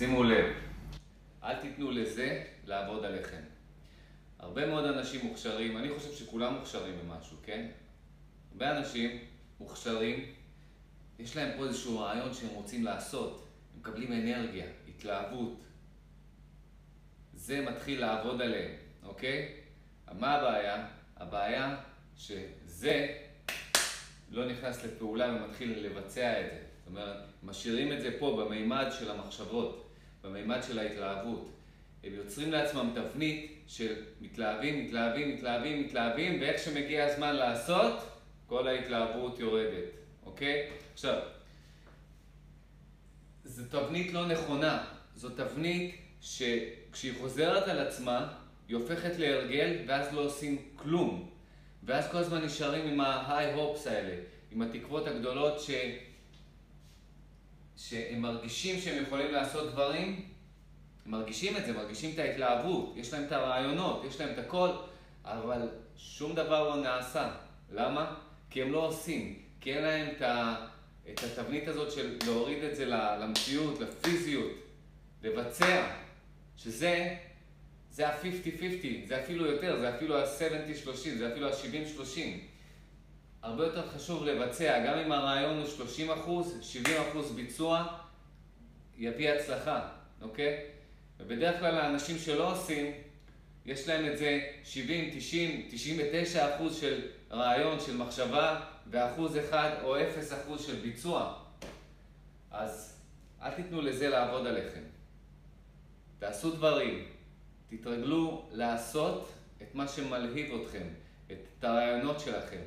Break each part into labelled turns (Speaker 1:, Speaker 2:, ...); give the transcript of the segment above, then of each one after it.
Speaker 1: שימו לב, אל תיתנו לזה לעבוד עליכם. הרבה מאוד אנשים מוכשרים, אני חושב שכולם מוכשרים במשהו, כן? הרבה אנשים מוכשרים, יש להם פה איזשהו רעיון שהם רוצים לעשות, הם מקבלים אנרגיה, התלהבות. זה מתחיל לעבוד עליהם, אוקיי? מה הבעיה? הבעיה שזה לא נכנס לפעולה ומתחיל לבצע את זה. זאת אומרת, משאירים את זה פה במימד של המחשבות, במימד של ההתלהבות. הם יוצרים לעצמם תבנית של מתלהבים, מתלהבים, מתלהבים, מתלהבים, ואיך שמגיע הזמן לעשות, כל ההתלהבות יורדת, אוקיי? עכשיו, זו תבנית לא נכונה. זו תבנית שכשהיא חוזרת על עצמה, היא הופכת להרגל, ואז לא עושים כלום. ואז כל הזמן נשארים עם ה-high hopes האלה, עם התקוות הגדולות ש... שהם מרגישים שהם יכולים לעשות דברים, הם מרגישים את זה, מרגישים את ההתלהבות, יש להם את הרעיונות, יש להם את הכל, אבל שום דבר לא נעשה. למה? כי הם לא עושים, כי אין להם את, ה... את התבנית הזאת של להוריד את זה למציאות, לפיזיות, לבצע, שזה זה ה-50-50, זה אפילו יותר, זה אפילו ה-70-30, זה אפילו ה-70-30. הרבה יותר חשוב לבצע, גם אם הרעיון הוא 30 אחוז, 70 אחוז ביצוע, יביא הצלחה, אוקיי? ובדרך כלל האנשים שלא עושים, יש להם את זה 70, 90, 99 אחוז של רעיון, של מחשבה, ואחוז אחד או 0 אחוז של ביצוע. אז אל תיתנו לזה לעבוד עליכם. תעשו דברים, תתרגלו לעשות את מה שמלהיב אתכם, את הרעיונות שלכם.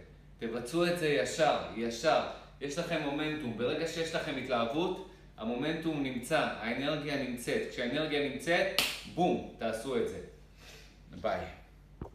Speaker 1: תבצעו את זה ישר, ישר. יש לכם מומנטום. ברגע שיש לכם התלהבות, המומנטום נמצא, האנרגיה נמצאת. כשהאנרגיה נמצאת, בום, תעשו את זה. ביי.